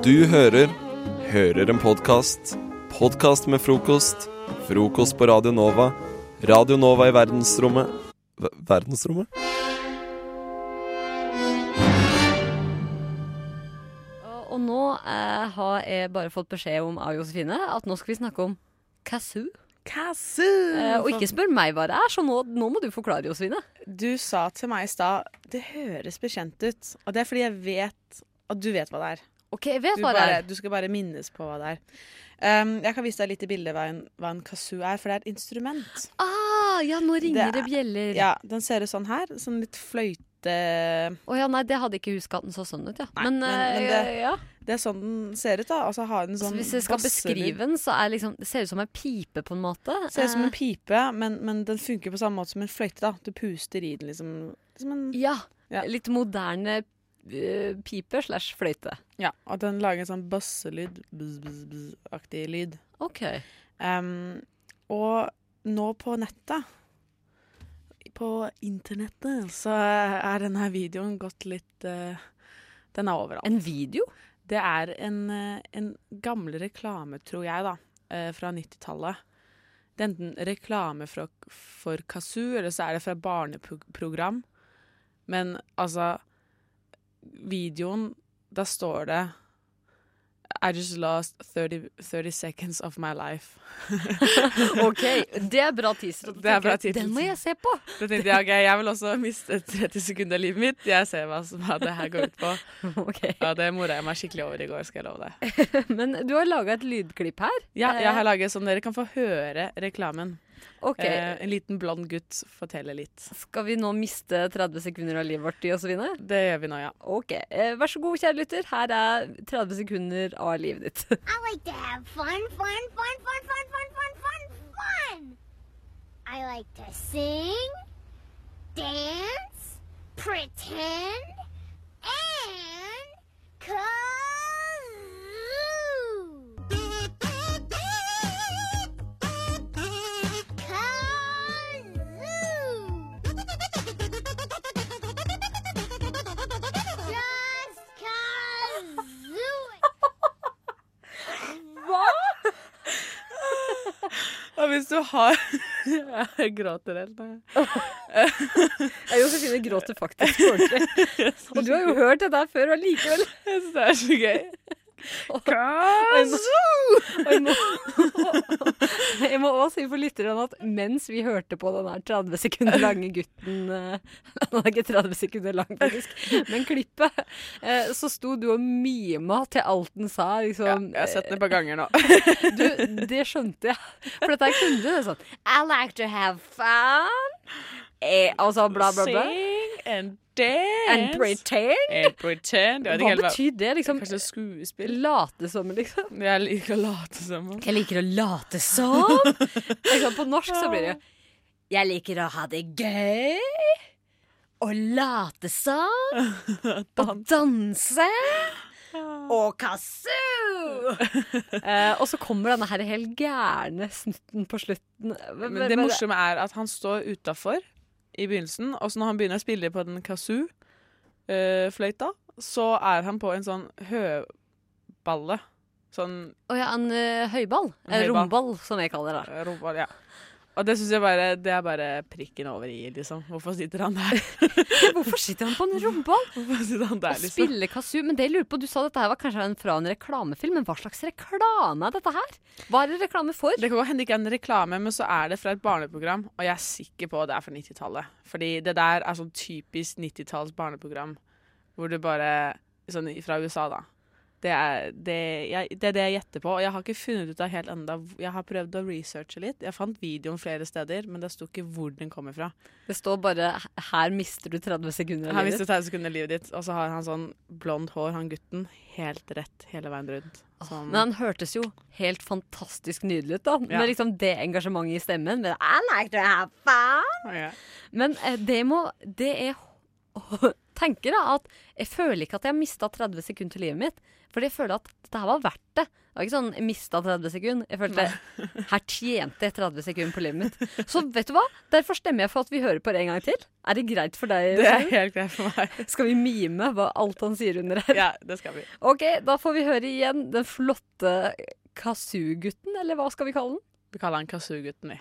Du hører Hører en podkast. Podkast med frokost. Frokost på Radio Nova. Radio Nova i verdensrommet v Verdensrommet? Og, nå eh, har jeg bare fått beskjed om av Josefine at nå skal vi snakke om kazoo. Kazoo! Eh, og ikke spør meg hva det er, så nå, nå må du forklare, Josefine. Du sa til meg i stad det høres bekjent ut. Og det er fordi jeg vet at du vet hva det er. OK, jeg vet Du, hva det bare, er. du skal bare minnes på hva det er. Um, jeg kan vise deg litt i bildet hva en, hva en kazoo er, for det er et instrument. Ah, ja, nå ringer Det det, er- bjeller. Ja, Den ser ut sånn her. Sånn litt fløyte Å ja, nei, det hadde ikke huska at den så sånn ut, ja. Nei, men, men- men eh, det- ja. Det er sånn den ser ut, da. Altså, så har den sånn hvis jeg skal beskrive den, så er liksom, det ser ut som en pipe, på en måte. Ser ut som en Eh, pipe, men, men den funker på samme måte som en fløyte. da Du puster i den liksom. Som en, ja. Ja. Litt moderne eh, pipe slash fløyte. ja, Og den lager en sånn basselyd. bzz, bzz, bzz-aktig lyd. OK. Um, og nå på nettet På internettet så er denne videoen gått litt uh, Den er overalt. En video? Det er en, eh, en gammel reklame, tror jeg, da, eh, fra 90-tallet. Det er enten reklame for, for Kazoo, eller så er det fra barneprogram. Men altså Videoen, da står det I just lost 30, 30 seconds of my life. OK, det er bra teaser. Det er bra teaser. Den må jeg se på. Da tenkte jeg ok, jeg vil også miste 30 sekunder av livet mitt. Jeg ser hva, hva det her går ut på. Okay. Ja, Det mora jeg meg skikkelig over i går, skal jeg love deg. Men du har laga et lydklipp her. Ja, jeg har laget sånn dere kan få høre reklamen. OK. Eh, en liten blond gutt forteller litt. Skal vi nå miste 30 sekunder av livet vårt i Josefine? Det gjør vi nå, ja. OK. Eh, vær så god, kjære lytter. Her er 30 sekunder av livet ditt. I like to have fun, fun, fun, fun, fun, fun, fun, fun, fun. I like to sing, dance, pretend, and kazoo. Og hvis du har Jeg gråter helt nå. Jeg Josefine gråter faktisk ordentlig. Og du har jo hørt dette før, og likevel Jeg synes det er så gøy. Jeg må, òg si for lytterne at mens vi hørte på den her 30 sekunder lange gutten Han er ikke 30 sekunder lang, faktisk, men klippet, eh, så sto du og mima til alt den sa. Ja, Liksom, jeg har sett den et par ganger nå. du, det skjønte jeg. For dette kunne du. Det sånn I like to have fun. Eh, og bla, bla, bla. Sing and dance. And pretend. And pretend. Jeg Hva betyr det? Liksom Kanskje skuespill? late som, liksom. Jeg liker å late som. Jeg liker å late som. Liksom, på norsk så blir det jo Jeg liker å ha det gøy. Og late som. Og danse. Og kazoo! eh, og så kommer denne her helt gærne snutten på slutten. Men det morsomme er at han står utafor i begynnelsen, og så når han begynner å spille på den kazoo-fløyta, så er han på en sånn høballe. Sånn Å ja, en uh, høyball. En En høyball. romball, som jeg kaller det. Romball, ja. Og det syns jeg bare Det er bare prikken over i, liksom. Hvorfor sitter han der? Hvorfor sitter han på en romball? Hvorfor sitter han der, Og liksom? spiller kazoo. Men det jeg lurer på, du sa dette her var kanskje en, fra en reklamefilm, men hva slags reklame er dette her? Hva er det reklame for? Det kan godt hende ikke er en reklame, men så er det fra et barneprogram, og jeg er sikker på det er fra 90-tallet. Fordi det der er sånn typisk 90-talls barneprogram, hvor du bare Sånn fra USA, da. Det er det, jeg, det er det jeg gjetter på, og jeg har ikke funnet ut av helt enda Jeg har prøvd å researche litt. Jeg fant videoen flere steder, men det sto ikke hvor den kommer fra. Det står bare 'her mister du 30 sekunder'. av Her mister du 30 sekunder av livet ditt, og så har han sånn blond hår, han gutten, helt rett hele veien rundt. Sånn. Men han hørtes jo helt fantastisk nydelig ut, da. Ja. Med liksom det engasjementet i stemmen. Men, like to have fun. Ja. men eh, det må Det er tenker da at jeg føler ikke at jeg har mista 30 sekunder til livet mitt. Fordi jeg føler at dette her var verdt det. Det var ikke sånn jeg mista 30 sekunder. Jeg følte her tjente jeg 30 sekunder på livet mitt. Så vet du hva? Derfor stemmer jeg for at vi hører på det en gang til. Er det greit for deg? Det er helt greit for meg. Skal vi mime hva alt han sier under her? Ja, det skal vi. OK, da får vi høre igjen den flotte Kazoo-gutten, eller hva skal vi kalle den? Vi kaller han Kazoo-gutten, vi.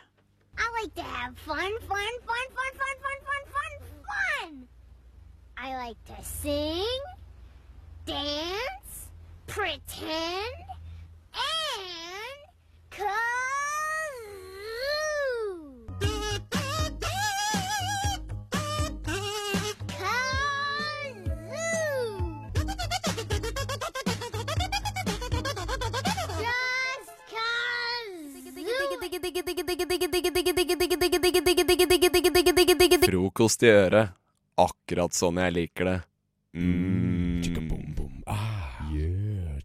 I like to have fun, fun, fun, fun, fun, fun, fun, fun, fun. I like to sing, dance, pretend, and kazoo. Frokost i øret. Akkurat sånn jeg liker det. Mm. Ah. Yeah,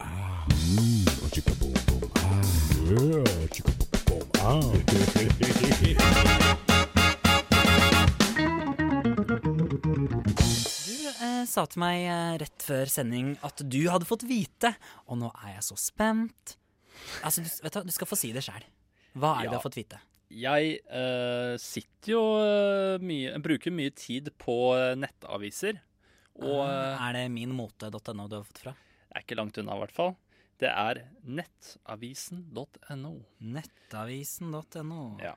ah. Mm, ah. Yeah, Du eh, sa til meg eh, rett før sending at du hadde fått vite, og nå er jeg så spent. Altså, du, vet du, du skal få si det sjæl. Hva er det du har fått vite? Jeg uh, sitter jo eh, mye Bruker mye tid på eh, nettaviser. Og eh, er det minmote.no du har fått fra? er ikke langt unna, i hvert fall. Det er nettavisen.no. Nettavisen.no. Ja.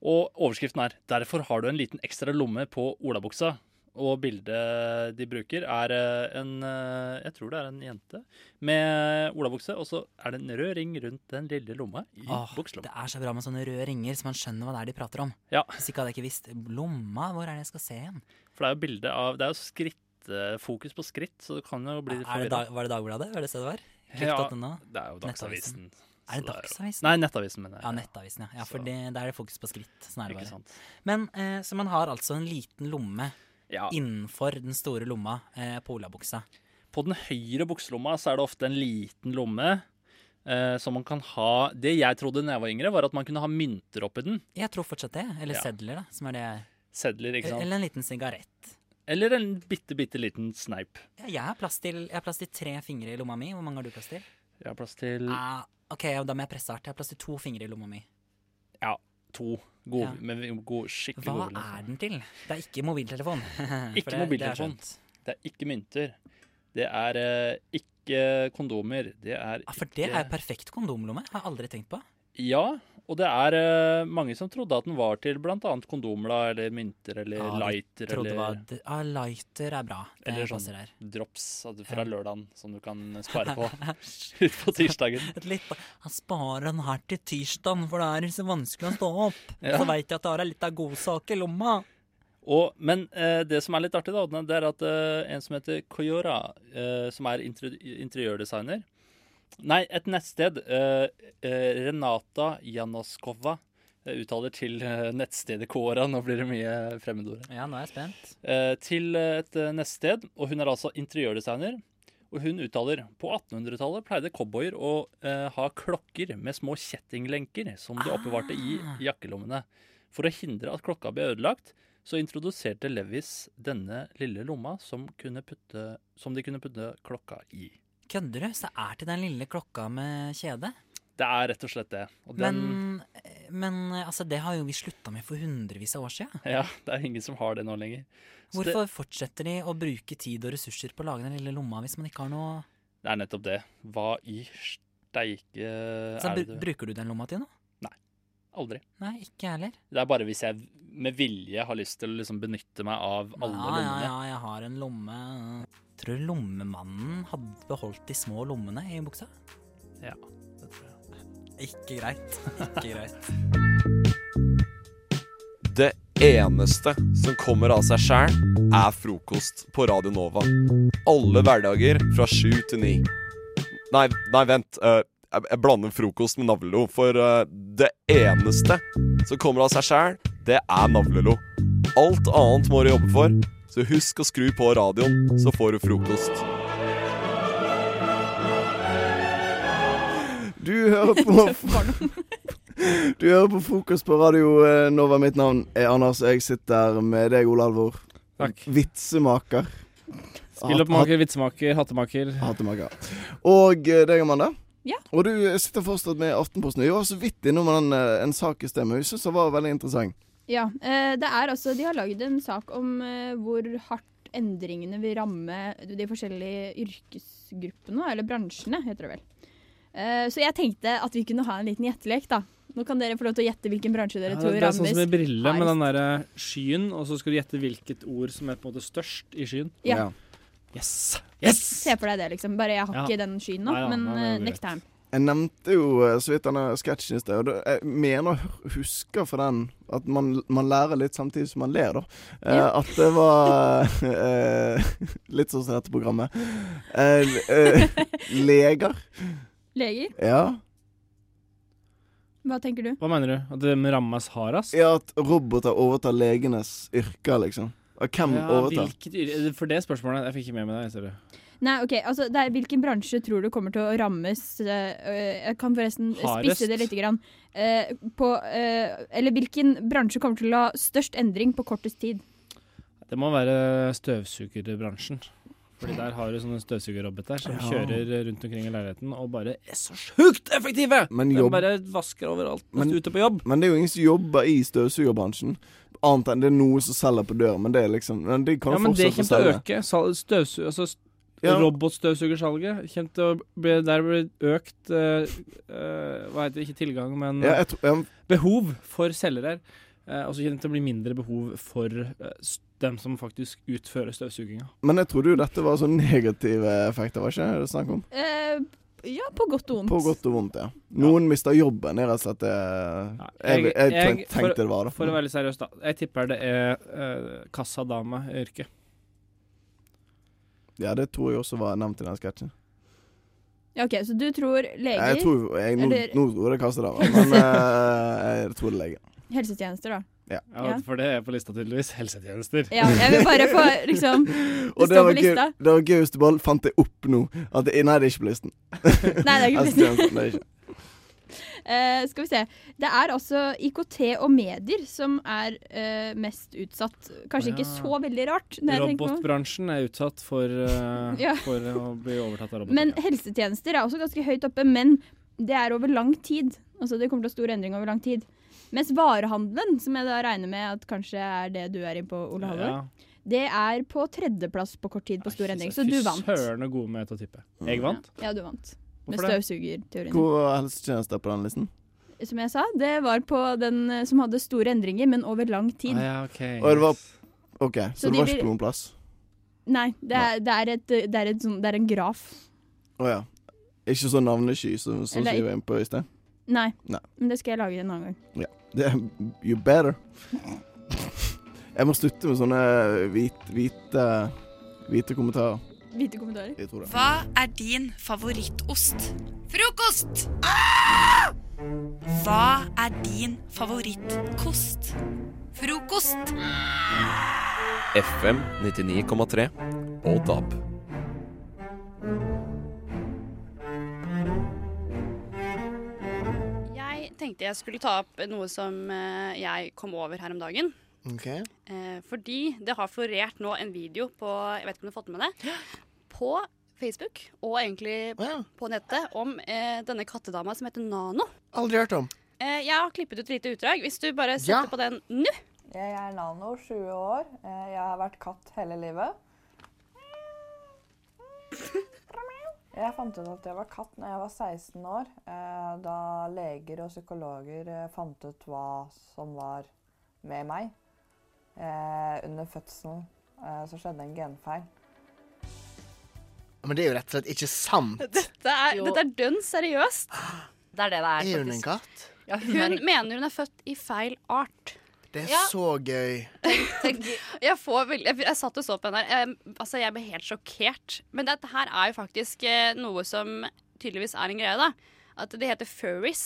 Og overskriften er 'Derfor har du en liten ekstra lomme på olabuksa'. Og bildet de bruker, er eh, en eh, Jeg tror det er en jente med olabukse, og så er det en rød ring rundt den lille lomma i Åh, bukselomma. det er så bra med sånne røde ringer, så man skjønner hva det er de prater om. Ja. Hvis ikke hadde jeg ikke visst. Lomma, hvor er det jeg skal se igjen? For det er jo bilde av Det er jo skrittfokus på skritt, så det kan jo bli dag, var det Dagbladet? Var det stedet det var? Ja, det er jo Dagsavisen. Er det Dagsavisen? Nei, Nettavisen, mener jeg. Ja, Nettavisen, ja. ja for det, der er det fokus på skritt. Sånn er det bare. Men eh, Så man har altså en liten lomme Ja. innenfor den store lomma eh, på olabuksa. På den høyre bukselomma så er det ofte en liten lomme. Eh, som man kan ha Det jeg trodde da jeg var yngre, var at man kunne ha mynter oppi den. Jeg tror fortsatt det. Eller Ja. sedler, da. Som er det. Sedler, ikke sant. Eller en liten sigarett. Eller en bitte, bitte liten sneip. Ja, jeg, har plass til, jeg har plass til tre fingre i lomma mi. Hvor mange har du plass til? Jeg har plass til Ah, OK, da må jeg presse hardt. Jeg har plass til to fingre i lomma mi. ja, to. God, Ja. med god, skikkelig Hva god er den til? Det er ikke mobiltelefon. Ikke det- det mobiltelefon. skjønt. Det er ikke mynter. Det er uh, ikke kondomer. Det er Ja, for det ikke er jo perfekt kondomlomme. Har jeg aldri tenkt på. Ja, og det er eh, mange som trodde at den var til bl.a. kondomer, da, eller mynter, eller Ja, de lighter, Trodde eller var d- ah, lighter er bra. Det Eller sånn. passer her. drops altså fra lørdagen som du kan spare på ut på tirsdagen. Et litt, han sparer den her til tirsdagen, for det er så vanskelig å stå opp. Ja. Så veit jeg at det har litt av godsak i lomma. Og, men eh, det som er litt artig, da, det er at eh, en som heter Koyora, eh, som er interi interiørdesigner Nei, et nettsted. eh, eh, Renata Janoskova eh, uttaler til nettstedet Kåra. Nå blir det mye fremmedord. Ja, nå er jeg spent. til et nettsted, og hun er altså interiørdesigner. Og hun uttaler på 1800-tallet pleide cowboyer å eh, ha klokker med små kjettinglenker som de oppbevarte i Ah. jakkelommene. For å hindre at klokka ble ødelagt, så introduserte Levis denne lille lomma som, kunne putte, som de kunne putte klokka i. Kødder du? Så det er til den lille klokka med kjede? Det er rett og slett det. Og den, Men, men altså, det har jo vi slutta med for hundrevis av år siden. Ja, det er ingen som har det nå lenger. Så det, Hvorfor fortsetter de å bruke tid og ressurser på å lage den lille lomma hvis man ikke har noe det er nettopp det. Hva i steike Så er det du Bruker du den lomma til noe? Aldri. Nei, ikke heller. Det er bare hvis jeg med vilje har lyst til å liksom benytte meg av alle ja, lommene. Ja, ja, jeg har en lomme. Tror du lommemannen hadde beholdt de små lommene i buksa? Ja, det tror jeg. Ikke greit. Ikke greit. Det eneste som kommer av seg sjæl, er frokost på Radio Nova. Alle hverdager fra sju til ni. Nei, nei, vent. eh, jeg, blander frokost med navlelo. For eh, det eneste som kommer av seg sjæl, det er navlelo. Alt annet må du jobbe for, så husk å skru på radioen, så får du frokost. Du hører på Du hører på frokost på Radio eh, Nova. Mitt navn er Anders, og jeg sitter med deg, Ole Alvor. Takk. Vitsemaker. Spilloppmaker, vitsemaker, hattemaker. Hattemaker. Og eh, deg, Amanda. Ja. Og du sitter fortsatt med Aftenposten. Vi var så vidt innom den, eh, en sak i sted, men vi syns den var veldig interessant. Ja, eh, det er altså, De har lagd en sak om eh, hvor hardt endringene vil ramme de forskjellige yrkesgruppene, eller bransjene, heter det vel. Eh, så jeg tenkte at vi kunne ha en liten gjettelek, da. Nå kan dere få lov til å gjette hvilken bransje dere Ja, tror det er sånn som med brille med den derre skyen, og så skal du gjette hvilket ord som er på en måte størst i skyen. Ja. Yes! Yes! Se for deg det, liksom. Bare jeg har Ja. ikke den skyen nå, Nei ja, men nei, det eh. Jeg nevnte jo eh, så vidt denne sketsjen i sted, og jeg mener å huske fra den at man, man lærer litt samtidig som man ler, da. Eh, At det var eh, Litt sånn som dette programmet. Eh, eh, leger. Leger, Ja. hva tenker du? Hva mener du? At det rammes hardest? ja, at roboter overtar legenes yrker, liksom. Og hvem Ja, overtar? hvilket For det spørsmålet Jeg fikk ikke med meg det. Nei, ok, altså det er, Hvilken bransje tror du kommer til å rammes eh, øh, Jeg kan forresten Hardest. spisse det litt. Grann. Eh, på, eh, eller hvilken bransje kommer til å ha størst endring på kortest tid? Det må være støvsugerbransjen. Fordi der har du sånne støvsugerroboter som Ja. kjører rundt omkring i leiligheten og bare er så sjukt effektive! Men De bare vasker overalt Men- du er ute på jobb. Men det er jo ingen som jobber i støvsugerbransjen. Annet enn det er noe som selger på døren, men det er liksom Men de kan Ja, men det kommer til å øke. Sal- altså Ja. Robotstøvsugersalget kommer til å bli Der blir det økt uh, eh, Hva heter det? Ikke tilgang, men Ja, jeg tror, ja, behov for selgere. Uh, og så kommer det til å bli mindre behov for uh, dem som faktisk utfører støvsuginga. men jeg trodde jo dette var sånn negative effekter, var ikke det det snakk om? Eh, ja, på godt og vondt. På godt og vondt, ja. Noen mister jobben, er rett og slett det jeg, jeg, jeg- tenkte for- det var det. For å være litt seriøs, da. Jeg tipper det er uh, kassadame-yrket. Ja, det tror jeg også var nevnt i den sketsjen. Ja, ok, Så du tror leger, Jeg tror jeg, nå, Eller- nå tror jeg det kaster det, men eh, jeg tror det er leger. helsetjenester, da? Ja. Ja. For det er på lista, tydeligvis. Helsetjenester. Ja, jeg vil bare få liksom Og Det det var, på gøy, lista. det var gøy hvis du bare fant det opp nå. At det, nei, det er ikke på listen. Nei, det er ikke på listen. Helsetjenesten, det er ikke. Eh, skal vi se. Det er altså IKT og medier som er eh, mest utsatt. Kanskje ja. ikke så veldig rart. Robotbransjen er utsatt for, uh, Ja. for å bli overtatt av roboter. Men helsetjenester er også ganske høyt oppe, men det er over lang tid. Altså Det kommer til å stor endring over lang tid. Mens varehandelen, som jeg da regner med at kanskje er det du er inne på, Ole Halvor, Ja. det er på tredjeplass på kort tid på stor endring. Så du vant. Fy søren så god med å tippe. Jeg vant. Ja, du vant. Med støvsugerteorien. Hvor helsetjenester på den listen? Som jeg sa, det var på den eh, som hadde store endringer, men over lang tid. Ah, ja, ok. Og det var OK, så, Så det de var ikke på noen plass? Nei, det er, det er, et, det er, et sånn, det er en graf. Å ja. Ikke sånn navnesky som, som Eller- vi var inne på i sted? Nei, Nei. men det skal jeg lage en annen gang. Ja. Det er You better. Jeg må slutte med sånne hvit, hvite Hvite kommentarer. Hvite kommentarer. Jeg tror det. Hva er din favorittost? Frokost! Hva er din favorittkost? Frokost! FM 99,3 og DAB. Jeg tenkte jeg skulle ta opp noe som eh, jeg kom over her om dagen. Ok. Eh, fordi det har florert nå en video på Jeg vet ikke om du har fått med det? På Facebook og egentlig på nettet om eh, denne kattedama som heter Nano. Aldri hørt om. Eh, jeg har klippet ut et lite utdrag. Hvis du bare Ja. setter på den nå. Jeg er Nano, 20 år. Eh, Jeg har vært katt hele livet. Jeg fant ut at jeg var katt når jeg var 16 år, eh, da leger og psykologer eh, fant ut hva som var med meg. Eh, Under fødselen eh, så skjedde en genfeil. Men det er jo rett og slett ikke sant. Dette er, dette er dønn seriøst. Det er det det er. Er hun en katt? Ja, hun Hun er- mener hun er født i feil art. Det er Ja. så gøy. Jeg, får veldig, jeg, jeg satt og så på henne. Jeg, altså, jeg ble helt sjokkert. Men dette her er jo faktisk eh, noe som tydeligvis er en greie, da. At det heter furries.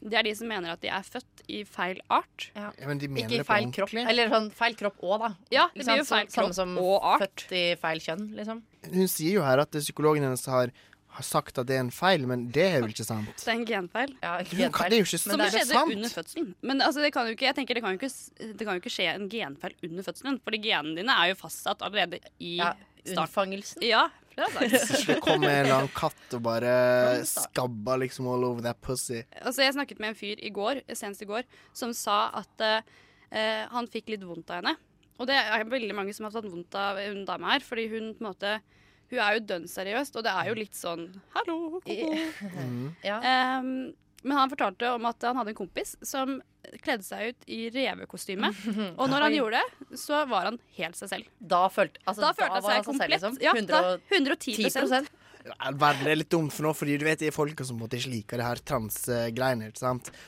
Det er de som mener at de er født i feil art. Ja, men de mener Ikke i det på feil kropp. Eller sånn feil kropp òg, da. Ja, det blir jo feil Samme kropp som og art. født i feil kjønn, liksom. Hun sier jo her at psykologen hennes har, har sagt at det er en feil, men det er jo ikke sant. Det er en genfeil. Jo, Det er jo ikke Som det skjedde sant. under fødselen. Men altså, det kan jo ikke, jeg tenker det kan jo ikke, det kan jo ikke skje en genfeil under fødselen. Fordi genene dine er jo fastsatt allerede i Unnfangelsen? Ja. det kom en eller annen katt og bare skabba liksom all over that pussy. Altså, jeg snakket med en fyr i går, senest i går, som sa at uh, han fikk litt vondt av henne. Og det er veldig mange som har tatt vondt av hun dama her, fordi hun på en måte Hun er jo dønn seriøst, og det er jo litt sånn Hallo, ko-ko. Em, men han fortalte om at han hadde en kompis som kledde seg ut i revekostyme. Og når han gjorde det, så var han helt seg selv. Da følte, altså, Da følte han var seg seg selv, komplett. liksom. Ja, da, 110 110 Ja, Verden er litt dumt for nå, fordi du vet de folka som måtte ikke liker det her transgreiene.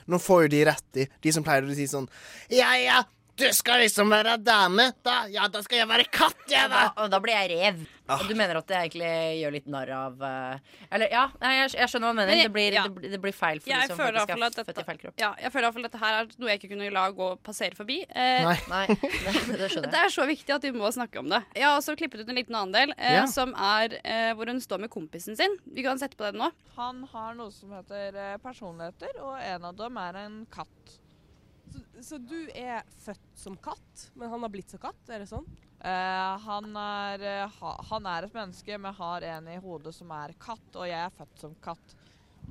Nå får jo de rett i. De som pleier å si sånn Ja, ja, du skal liksom være dame. Da, ja, da skal jeg være katt, jeg, da. Og da blir jeg rev. Ah. Og du mener at det egentlig gjør litt narr av eh, Eller ja, jeg, jeg skjønner hva du mener. Det, blir, ja. det, det blir feil for de som faktisk er dette, født i feil kropp. ja, jeg føler i hvert fall at dette her er noe jeg ikke kunne la gå passere forbi. Eh, Nei. Nei, det, det skjønner jeg. Det er så viktig at vi må snakke om det. Jeg har også klippet ut en liten annen del, eh, Ja. som er eh, hvor hun står med kompisen sin. Vi kan sette på den nå. Han har noe som heter eh, personligheter, og en av dem er en katt. Så, så du er født som katt, men han har blitt som katt? Er det sånn? Uh, han, er, eh, ha, han er et menneske, men har en i hodet som er katt, og jeg er født som katt.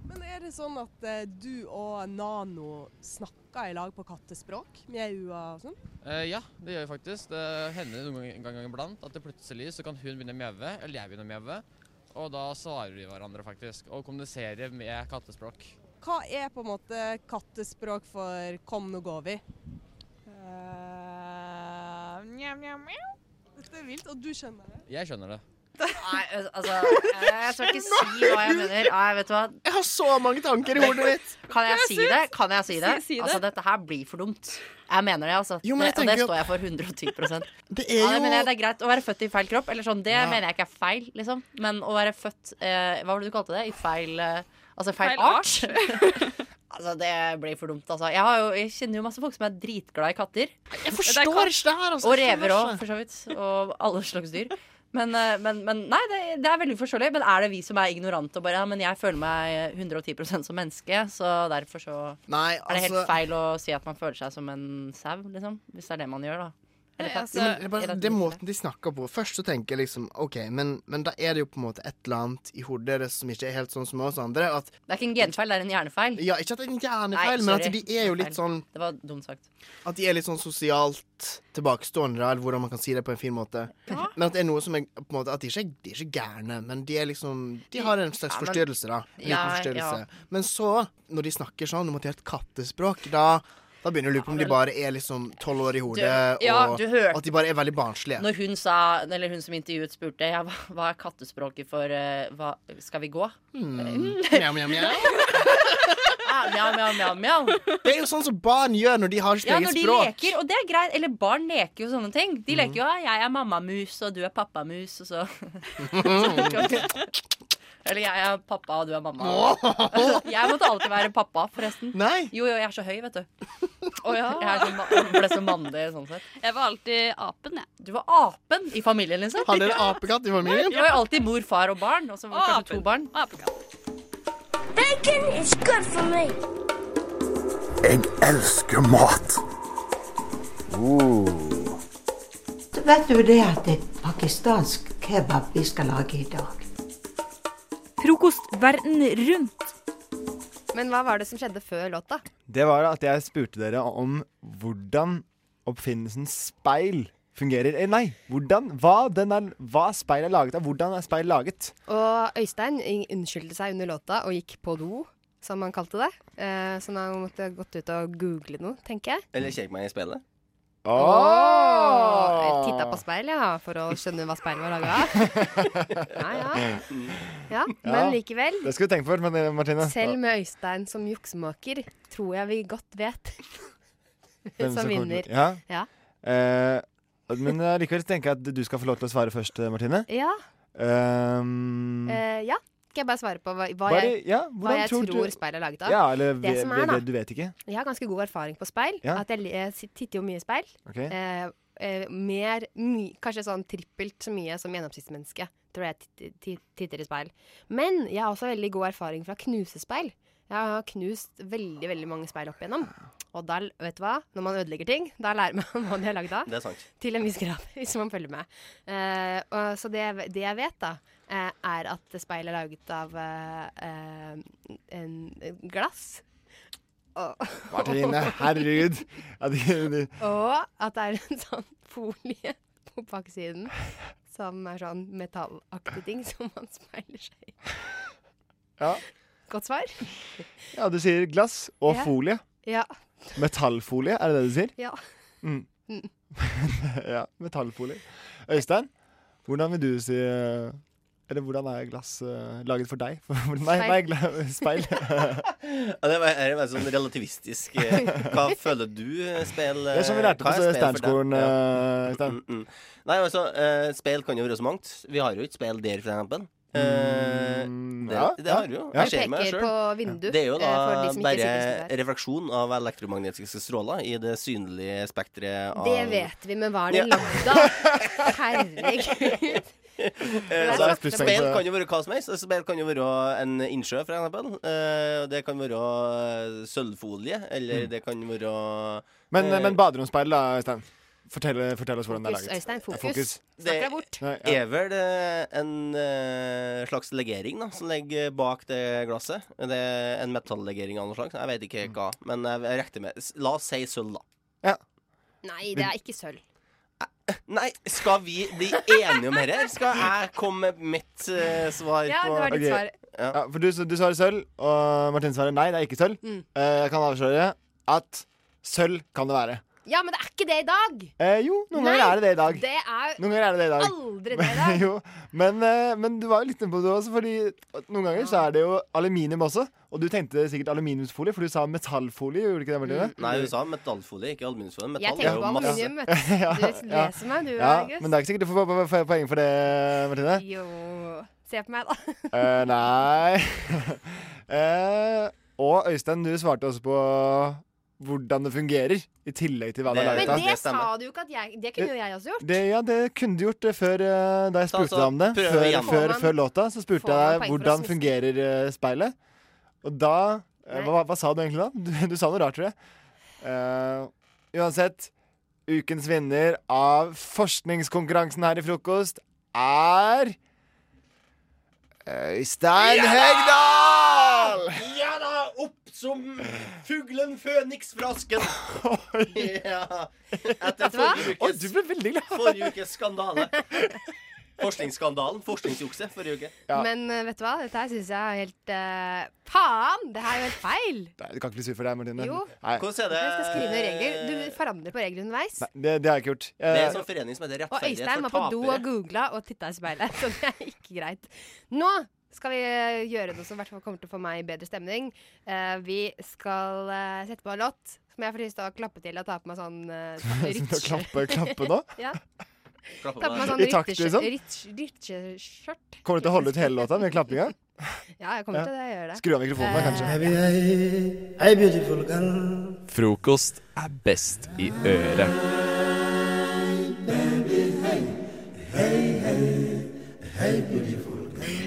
Men er det sånn at uh, du og Nano snakker i lag på kattespråk? Mjau og sånn? Uh, ja, det gjør vi faktisk. Det hender noen gang- gang iblant at det plutselig så kan hun begynne å mjaue, eller jeg begynner å mjaue. Og da svarer vi hverandre faktisk, og kommuniserer med kattespråk. Hva er på en måte kattespråk for 'kom, nå går vi'? Uh, mjau, mjau, mjau. Dette er vilt, og du skjønner det? Jeg skjønner det. Nei, altså Jeg skal ikke si hva jeg mener. Nei, vet du hva? Jeg har så mange tanker i hodet mitt. Kan jeg si det? Kan jeg si det? Si- si det. Altså, dette her blir for dumt. Jeg mener det, altså. Jo, men jeg det, og det står jeg for 110 Det er det ja, det, jeg det er greit å være født i feil kropp. Eller sånn, Det Ja. mener jeg ikke er feil, liksom. Men å være født eh, Hva var det du kalte det? I feil eh, Altså feil, Feil art? altså, det blir for dumt, altså. Jeg, har jo, jeg kjenner jo masse folk som er dritglad i katter. Jeg forstår ikke det her, altså. Og rever òg, for så vidt. Og alle slags dyr. Men, eh, men, men nei, det, det er veldig forståelig. Men er det vi som er ignorante og bare ja, men jeg føler meg 110% som menneske, så derfor så Nei, er det helt altså- feil å si at man føler seg som en sau, liksom. Hvis det er det man gjør, da. Eller katt. Ja, men det, bare, det er måten de snakker på. Først så tenker jeg liksom OK, men, men da er det jo på en måte et eller annet i hodet deres som ikke er helt sånn som oss andre. At, Det er ikke en genfeil, det er en hjernefeil. ja, ikke at det er en Nei, hjernefeil, men at de er jo litt sånn Det var dumt sagt. At de er litt sånn sosialt tilbakestående, eller hvordan man kan si det på en fin måte. Men at det er noe som er på en måte At de ikke er, de er ikke gærne, men de er liksom De har en slags Ja, men- forstyrrelse, da. En liten forstyrrelse. ja. Men så, når de snakker sånn om at de har et kattespråk, da da begynner du å lure på om de bare er liksom tolv år i hodet, Du- ja, og at de bare er veldig barnslige. Når hun sa, eller hun som intervjuet spurte ja, hva, hva er kattespråket for uh, hva, Skal vi gå? Hmm. Mjau, mjau, mjau. Ah, mjau, mjau, mjau, mjau. Det er jo sånn som barn gjør når de har sitt Ja, eget når de leker, og det er greit. Eller barn leker jo sånne ting. De Mm. leker jo 'jeg er mammamus, og du er pappamus', og så Eller 'jeg er pappa, og du er mamma'. jeg måtte alltid være pappa, forresten. Nei Jo, jo, jeg er så høy, vet du. Oh, ja. Jeg er så, ble så mannlig sånn sett. Jeg var alltid apen, jeg. Du var apen i familien, liksom? Har dere apekatt i familien? Det var jo alltid mor, far og barn. Og så var det kanskje to barn. Bacon is good for me. Jeg elsker mat. Vet du det at det er pakistansk kebab vi skal lage i dag? Frokost verden rundt. Men hva var det som skjedde før låta? Det var at jeg spurte dere om hvordan oppfinnelsen speil fungerer. Eh, nei, hvordan, hva, den er, hva speil er laget av. Hvordan er speil laget? Og Øystein unnskyldte seg under låta og gikk på do, som han kalte det. Eh, så nå måtte jeg gått ut og google noe, tenker jeg. Eller kjekk meg i speilet. Åh! Jeg Titta på speil, ja, for å skjønne hva speilet var laga av. Ja, ja. ja, men likevel. Det skal vi tenke på, eh, Martine. Selv med Øystein som juksemaker, tror jeg vi godt vet Hvem hvem som vinner. Ja. Ja. Eh, men eh, likevel tenker jeg at du skal få lov til å svare først, eh, Martine. Ja. Um, Eh, ja. Skal jeg bare svare på hva, hva Bare- jeg, hva jeg tror tror, du- speil er laget av? Ja, eller det som er, da, du vet ikke? Jeg har ganske god erfaring på speil. Ja. At jeg, jeg titter jo mye i speil. Okay. Eh, eh, mer, my, kanskje sånn trippelt så mye som gjennomsnittsmenneske. Tror jeg titter i speil. Men jeg har også veldig god erfaring fra knusespeil. Jeg har knust veldig veldig mange speil opp igjennom. Og da, vet du hva? Når man ødelegger ting, da lærer man hva de er lagd av. Det er sant. Til en viss grad, hvis man følger med. Uh, og, så det, det jeg vet, da, eh, er at speil er laget av eh, en, glass. Og, Martine, herregud. Og at det er en sånn folie på baksiden som er sånn metallaktig ting som man speiler seg i. Ja. Godt svar? ja, du sier glass og Ja. folie. Ja. Metallfolie, er det det du sier? Ja. Mm. Mm. ja, metallfolie. Øystein, hvordan vil du si eh, Eller hvordan er glass eh, laget for deg? For, nei, nei, gla- speil. Ja, det var- er veldig sånn relativistisk. eh, Hva føler du eh, speil Det er som vi lærte hva på er for deg? Ja. eh, Øystein. Mm, mm, mm. Nei, altså, eh, speil kan jo være så mangt. Vi har jo ikke speil der, for eksempel. Eh, det, ja, det har du jo. ja. Jeg ser meg vindu, Det er jo da de bare refraksjon av elektromagnetiske stråler i det synlige spekteret av Det vet vi, men hva er det lagd av? Herregud. Så så det speil kan jo være hva som helst. Speil kan jo være en innsjø, for eksempel. Eh, det kan være eh, sølvfolie, eller Mm. det kan være Men, eh, men baderomsspeil, da, Øystein? Fortell, fortell oss hvordan det er laget. Øystein, fokus. fokus. Det ja. er vel eh, en eh, slags legering da, som ligger bak det glasset. Det er en metallegering av noe slag. Jeg vet ikke hva, men jeg regner med La oss si sølv, da. Nei, det er ikke sølv. Nei, skal vi bli enige om dette? Skal jeg komme med mitt uh, svar Ja, på det var ditt svar. Ja, for du, du svarer sølv, og Martin svarer nei, det er ikke sølv. Mm. Uh, jeg kan avsløre at sølv kan det være. Ja, men det er ikke det i dag. Eh, jo, noen Nei, ganger er det det i dag. Det er Noen ganger er det det i dag. aldri det i dag. jo, men, eh, men du var jo litt inne på det også, fordi noen ganger så er det jo aluminium også. Og du tenkte sikkert aluminiumsfolie, for du sa metallfolie, gjorde du ikke det, Martine? Nei, du sa metallfolie, ikke aluminiumsfolie. Jeg Metall tenker er jo på masse. aluminium, vet du. Ja, Du ja. leser meg, du, ja, August. Men det er ikke sikkert du får po- po- poeng for det, Martine. Jo Se på meg, da. Eh, nei. Eh, og Øystein, du svarte også på hvordan det fungerer, i tillegg til hva det er Men laget det sa du jo ikke at jeg Det kunne jo jeg også gjort. Det, ja, det kunne du gjort før eh, da jeg spurte deg om det. Før, før, man- før låta så spurte jeg deg hvordan fungerer eh, speilet. Og da eh, hva, hva sa du egentlig da? Du, du sa noe rart, tror jeg. Uh, uansett, ukens vinner av forskningskonkurransen her i frokost er Øystein Hegdal! Som fuglen Føniks fra asken. ja. Etter du hva? Oi, du ble veldig glad. forrige ukes skandale. Forskningsskandalen. Forskningsjukse forrige uke. Ja. Men eh, vet du hva, dette her syns jeg er helt eh, Faen! Det her er jo helt feil. Nei, du kan ikke bli sur for det, Martine. Jo. Nei, Hvordan er det Jeg skal skrive ned regler. Du forandrer på regler underveis. nei det, det har jeg ikke gjort. Det er Eh, en sånn forening som heter Og Rettferdighet Øystein var for på do og tapere. googla og titta i speilet, så det er ikke greit. Nå skal vi eh, gjøre noe som i hvert fall kommer til å få meg i bedre stemning. Eh, vi skal eh, sette på en låt som jeg får lyst til å klappe til og ta på meg sånn uh, klappe- klappe nå? ja. Ta på meg sånn I takt, liksom? Kommer du til å holde ut hele låta med klappinga? Ja, jeg kommer til det. Jeg gjør det. Skru av mikrofonen, da, kanskje. Hey, Hey, hey, girl. Frokost er best i øret.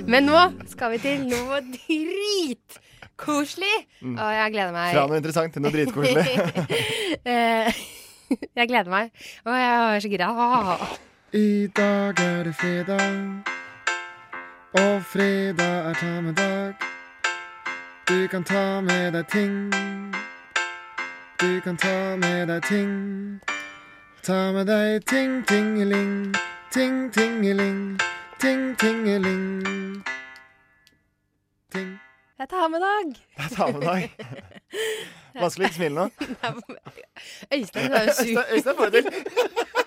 Men nå skal vi til noe dritkoselig. Mm. Og jeg gleder meg. Fra noe interessant til noe dritkoselig. Eh, jeg gleder meg. Og jeg er så gira. I dag er det fredag, og fredag er ta med dag. Du kan ta med deg ting. Du kan ta med deg ting. Ta med deg ting, tingeling. Ting, tingeling. Ting, Det er Jeg tar med dag. Jeg tar med deg. Vanskelig ikke smile nå. Øystein, er jo sur. Øystein får det til.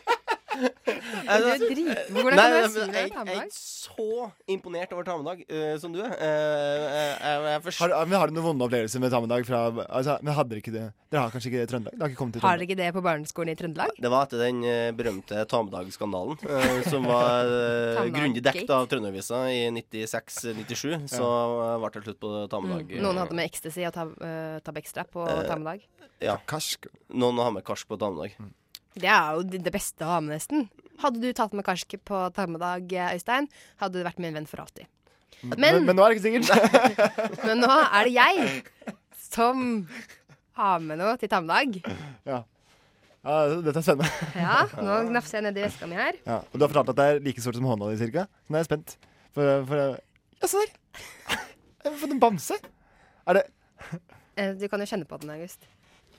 Du er drit... Hvordan kan du si det jeg, er ikke så imponert over Tamedag uh, som du er. Uh, jeg, jeg Har, men har du noen vonde opplevelser med Tamedag fra altså, Men hadde dere ikke det? Dere har kanskje ikke det i Trøndelag? Det har ikke Har dere ikke det på barneskolen i Trøndelag? Det var etter den eh, berømte Tamedag-skandalen, eh, som var uh, grundig dekt av Trønderavisa i 96-97. Så eh, ble det slutt på Tamedag. Mm. Noen hadde med ecstasy og tab uh, Tabextra på Eh, Tamedag. Ja. Karsk. Noen har med karsk på Tamedag. Det er jo det beste å ha med, nesten. Hadde du tatt med karsk på tarmedag, Øystein, hadde du vært min venn for alltid. Men, Men, men nå er det ikke sikkert. men nå er det jeg som har med noe til tarmedag. ja. ja, dette er spennende. Ja, nå gnafser jeg nedi veska mi her. Ja, og du har fortalt at det er like stort som hånda di, cirka. Så nå er jeg spent. For, for Ja, se der! Jeg har fått en bamse. Er det Eh, Du kan jo kjenne på den, August.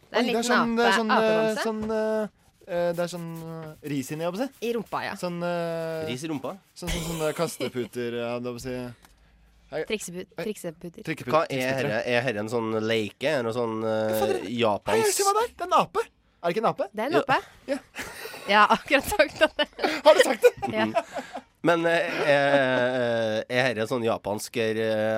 Det er en liten sånn, det ape, er sånn, eh, apebamse. sånn eh, eh, Det er sånn eh, ris inni, jeg på å si. I rumpa, ja. Sånn eh, Ris i rumpa? Sånn, sånn, sånn, kasteputer, ja, på å si. Trikseputer. Trikseput, trikseputer. Hva er dette? Er herre en sånn leike? Er det noe sånn uh, Hei, japansk se hva det er! Det er en ape! Er det ikke en ape? Det er en ape. Ja. Jeg har akkurat sagt det. Har du sagt det? Ja. Men eh, er, dette en sånn japansk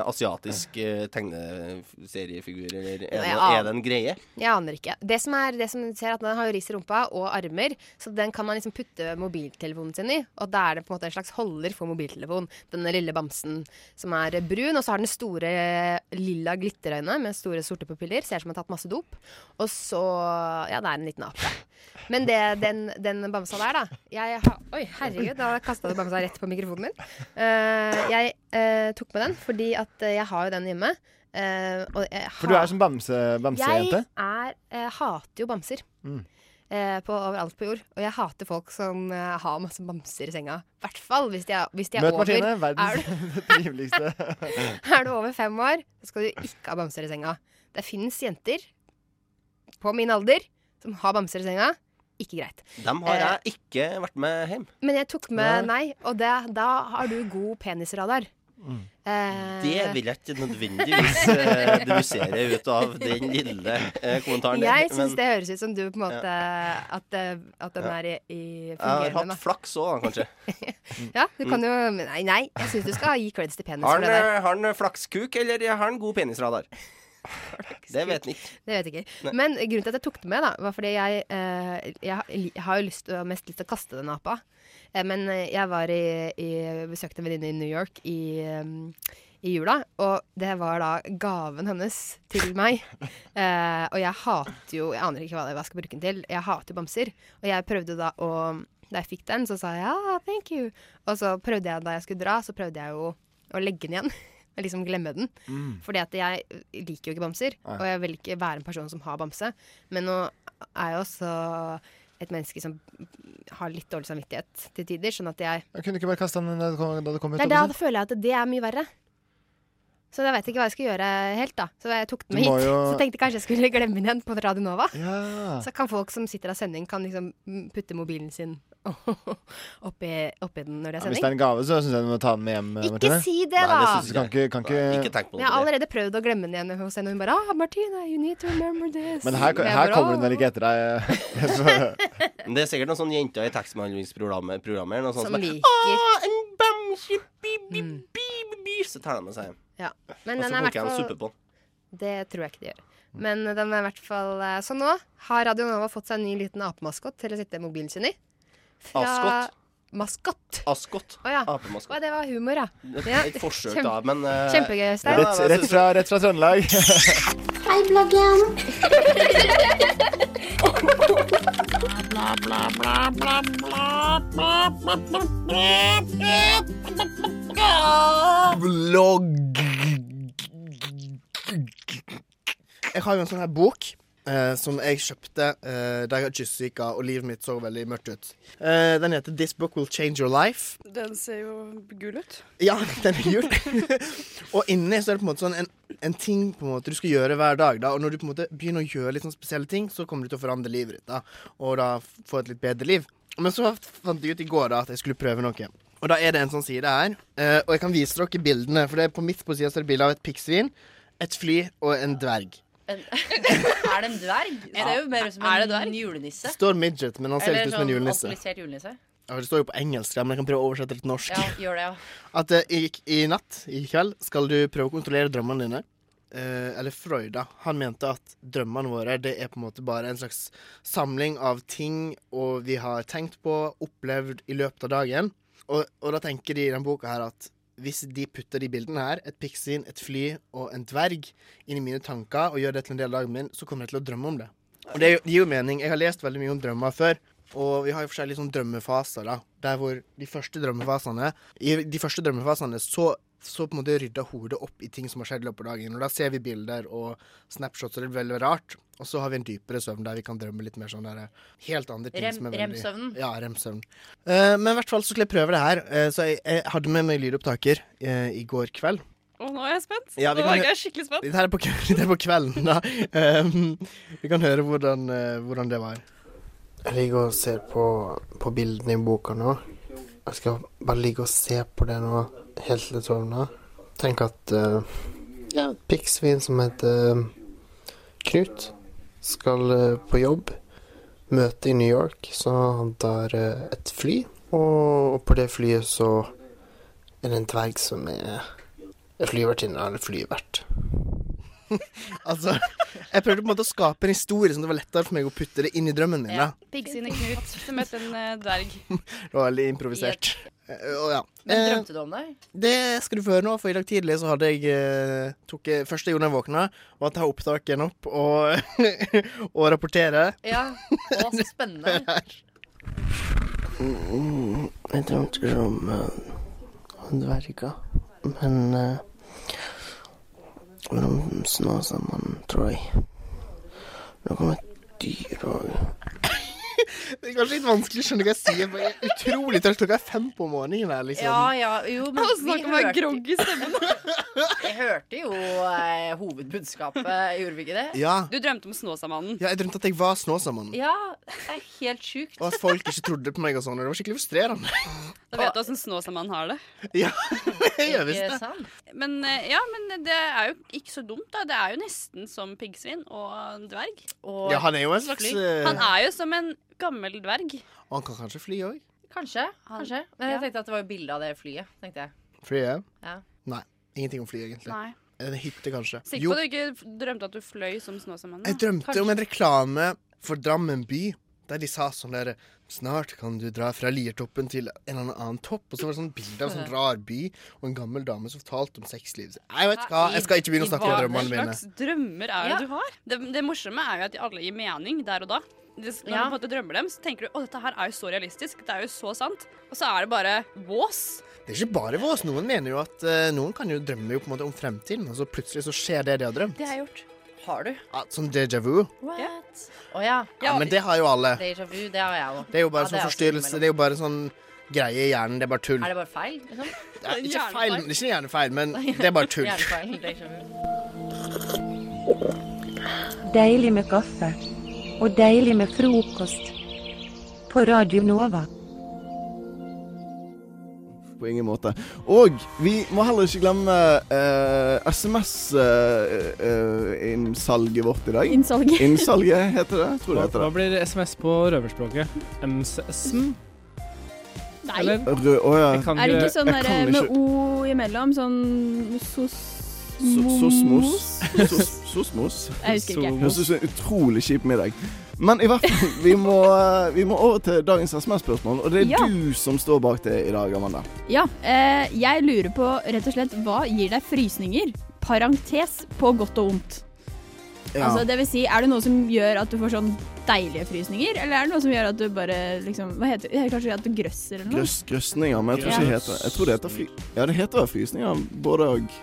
asiatisk eh, tegneseriefigur, eller er det, er det en greie? Jeg aner ikke. Det som er, det som ser at Den har jo ris i rumpa og armer, så den kan man liksom putte mobiltelefonen sin i. Og da er det på en måte en slags holder for mobiltelefon. Denne lille bamsen som er brun. Og så har den store lilla glitterøyne med store sorte pupiller. Ser ut som den har tatt masse dop. Og så Ja, det er en liten ape. Men det, den, den bamsa der, da jeg har, Oi, herregud, da kasta du bamsa rett på mikrofonen min. Uh, jeg uh, tok med den fordi at jeg har jo den hjemme. Uh, og jeg For du er som bamse, bamsejente? jeg er, hater jo bamser. Mm. På overalt på jord. Og jeg hater folk som har masse bamser i senga. I hvert fall hvis de er, hvis de er Møt over Martine, er, verdens triveligste. er du over fem år, så skal du ikke ha bamser i senga. Det finnes jenter på min alder som har bamser i senga. Ikke greit. Dem har jeg ikke vært med hjem. Men jeg tok med nei, og det, da har du god penisradar. Mm. Eh, Det vil jeg ikke nødvendigvis eh, dedusere ut av den lille eh, kommentaren. Jeg syns det høres ut som du på en måte At, eh, at den Ja. er i, i Jeg har fungerende. hatt flaks òg, kanskje. Ja, du kan jo Nei, nei. Jeg syns du skal gi creds til penis Har eh, har han flakskuk, eller har han god penisradar? Det vet jeg ikke. Det vet jeg ikke. Men grunnen til at jeg tok det med, da, var fordi jeg, eh, jeg, har- jo lyst til, mest lyst til å kaste den apa. Eh, men eh, jeg var i, i besøkte en venninne i New York i, i jula, og det var da gaven hennes til meg. Eh, og jeg hater jo Jeg aner ikke hva jeg skal bruke den til. Jeg hater bamser. Og jeg prøvde da å Da jeg fikk den, så sa jeg ja, thank you. Og så prøvde jeg da jeg skulle dra, så prøvde jeg jo å legge den igjen. Liksom glemme den. Mm. Fordi at jeg liker jo ikke bamser, Nei. og jeg vil ikke være en person som har bamse. Men nå er jeg også et menneske som har litt dårlig samvittighet til tider, sånn at jeg Jeg kunne ikke bare kasta den da det kom, ut? det da si. føler jeg at det er mye verre. Så jeg vet ikke hva jeg skal gjøre helt, da. Så jeg tok den med hit. jo- Så tenkte jeg kanskje jeg skulle glemme den igjen på Radio Nova. Ja. Så kan folk som sitter av sending, kan liksom mm, putte mobilen sin oppi, oppi den når det Ja, er hvis det er en gave, så syns jeg du må ta den med hjem. Ikke Martine. si det, Nei, det da! ikke, kan ikke, kan ikke, det. jeg har allerede prøvd å glemme den igjen hos henne, og hun bare ah, 'Martine, you need to remember this'. Men her, her bare, kommer hun vel ikke etter deg. Det er sikkert noen sånne jenter i tekstbehandlingsprogrammet som, Som bare, liker. «Å, en bamse, bi, bi, bi, bi, bi», Så tar de med seg hjem. Ja. Men Og den så er i koker hvert de fall suppe på. Det tror jeg ikke de gjør. Men den er i hvert fall eh, Så nå har Radio Nova fått seg en ny liten apemaskott til å sitte mobilen sin i. Askott? Maskott. Askott. Oh, ja. Apemaskott. Oh, det var humor, ja. Ja. er et forsøk, Kjempe- da, men uh, Kjempegøy, Stein. Rett, rett, fra, rett fra Trøndelag. Hei, bloggen. Vlogg. Jeg har jo en sånn her bok eh, som jeg kjøpte eh, da jeg hadde kyssesyke og livet mitt så veldig mørkt ut. Eh, den heter 'This Book Will Change Your Life'. Den ser jo gul ut. Ja, den er gul. og inni så er det på en måte sånn en, en ting på en måte du skal gjøre hver dag. Da. Og når du på en måte begynner å gjøre litt sånn spesielle ting, så kommer du til å forandre livet ditt. da Og da få et litt bedre liv. Men så fant jeg ut i går da at jeg skulle prøve noe. Og da er det en sånn side her. eh, og jeg kan vise dere bildene. For det er på midt på sida er det bilde av et piggsvin, et fly og en dverg. En, er det en dverg? Det ser jo mer ut som en dverg? julenisse. Står midget, men han ser Eller litt ut som en sånn julenisse. julenisse. Ja, det står jo på engelsk, men jeg kan prøve å oversette det til norsk. Ja, gjør det, ja. At eh, i, i natt, i kveld, skal du prøve å kontrollere drømmene dine. Eh, eller Freud, da. Han mente at drømmene våre det er på en måte bare en slags samling av ting og vi har tenkt på, opplevd i løpet av dagen. Og, og da tenker de i denne boka her at hvis de putter de bildene her, et piggsvin, et fly og en dverg, inn i mine tanker og gjør det til en del av dagen min, så kommer jeg til å drømme om det. Og det gir jo mening. Jeg har lest veldig mye om drømmer før. Og vi har jo forskjellige sånne drømmefaser, da. Der hvor de første drømmefasene I de første drømmefasene så, så på en måte rydda hodet opp i ting som har skjedd i løpet av dagen. Og da ser vi bilder og snapshots, og det er veldig rart. Og så har vi en dypere søvn der vi kan drømme litt mer sånn der helt andre ting Rem- som er veldig remsøvnen? Ja, remsøvn. Uh, men i hvert fall så skulle jeg prøve det her. Uh, så jeg, jeg hadde med meg lydopptaker uh, i går kveld. Å, nå er jeg spent. Ja, nå kan er jeg skikkelig spent. Dette her er på, det er på kvelden, da. Vi kan høre hvordan, eh, hvordan det var. Jeg ligger og ser på, på bildene i boka nå. Jeg skal bare ligge og se på det nå helt til det sovner. Tenk at uh, ja, et piggsvin som heter eh, Knut, skal uh, på jobb. Møte i New York, så han tar uh, et fly. Og, og på det flyet så er det en dverg som er flyvertinne eller flyvert. altså, jeg prøvde på en måte å skape en historie som det var lettere for meg å putte det inn i drømmen min. Ja, Piggsvinet Knut som møtte en dverg. Det var veldig improvisert. Eh, ja. Men Eh, drømte du om det? det skal du få høre nå, for i dag tidlig så hadde jeg eh, tok, jeg- Første jeg gjorde da jeg våkna, var å ta opptaket opp og, og rapportere. Ja. Å, så spennende. Mm, Jeg drømte om uh, dverger, men uh, Men om Snåsamann, tror jeg. Det kommer et dyr òg. Det er kanskje litt vanskelig å skjønne hva jeg sier, for jeg er utrolig trøtt. Klokka er fem på morgenen her, liksom. Ja, ja, jo, men Han snakker med grogg i stemmen. Jeg hørte jo eh, hovedbudskapet, gjorde vi ikke det? Ja. Du drømte om Snåsamannen. Ja, jeg drømte at jeg var Snåsamannen. Ja, det er helt sjukt. Og at folk ikke trodde på meg og sånn. Det var skikkelig frustrerende. Da vet du åssen Snåsamann har det. Ja, det gjør visst det. Men eh, ja, men det er jo ikke så dumt, da. Det er jo nesten som piggsvin og dverg. Og Ja, han er jo en slags fly. eh, Han er jo som en gammel dverg. Og han kan kanskje fly òg. Kanskje. kanskje. Men jeg tenkte at det var jo bilde av det flyet. tenkte jeg. Flyet? Ja. Nei. Ingenting om fly, egentlig. Nei. En hytte, kanskje. Sikker på at du ikke drømte at du fløy som Snåsamannen? jeg drømte om en reklame for Drammen by. Der de sa sånn der Snart kan du dra fra Liertoppen til en eller annen topp. Og så var det sånn bilde av en sånn rar by og en gammel dame som fortalte om sexlivet sitt. Jeg vet hva, jeg skal ikke begynne å snakke om drømmene mine. Hva slags drømmer er det du har? Det, det morsomme er jo at de alle gir mening der og da. Det, når Ja. du på en måte drømmer dem, så tenker du å, dette her er jo så realistisk. Det er jo så sant. Og så er det bare vås. Det er ikke bare vås. Noen mener jo at uh, noen kan jo drømme jo på en måte om fremtiden, og så plutselig så skjer det de har drømt. Det har jeg gjort. Har du? Ja, sånn déjà vu. What? Å ja. Ja, men det har jo alle. Déjà vu, det har jeg òg. Det er jo bare sånn forstyrrelse. Det er jo bare sånn greie i hjernen. Det er bare tull. Er det bare feil? Liksom? Ja, ikke feil, det er ikke hjernefeil, men det er bare tull. Deilig med kaffe. Og deilig med frokost. På Radio Nova. På ingen måte. Og vi må heller ikke glemme eh, SMS-innsalget vårt i dag. Innsalget. Innsalget heter det. Tror det Hva, det. hva blir SMS på røverspråket? MSM? Nei. Eller? Rø oh, ja. Kan Er det ikke sånn der, med ikke- O imellom? Sånn sos... So- Sosmos. Sos- Sosmos. Jeg husker ikke. Høres ut som en utrolig kjip middag. Men i hvert fall, vi må, vi må over til dagens SMS-spørsmål. Og det er Ja. du som står bak det i dag, Amanda. Ja, eh, jeg lurer på rett og slett hva gir deg frysninger? Parentes på godt og vondt. Ja. Altså, det vil si, er det noe som gjør at du får sånn deilige frysninger, eller er det noe som gjør at du bare liksom Hva heter det? Kanskje at du grøsser eller noe? Grøss, grøsninger, men jeg tror ikke det heter Jeg tror det heter fly... Ja, det heter frysninger, både og.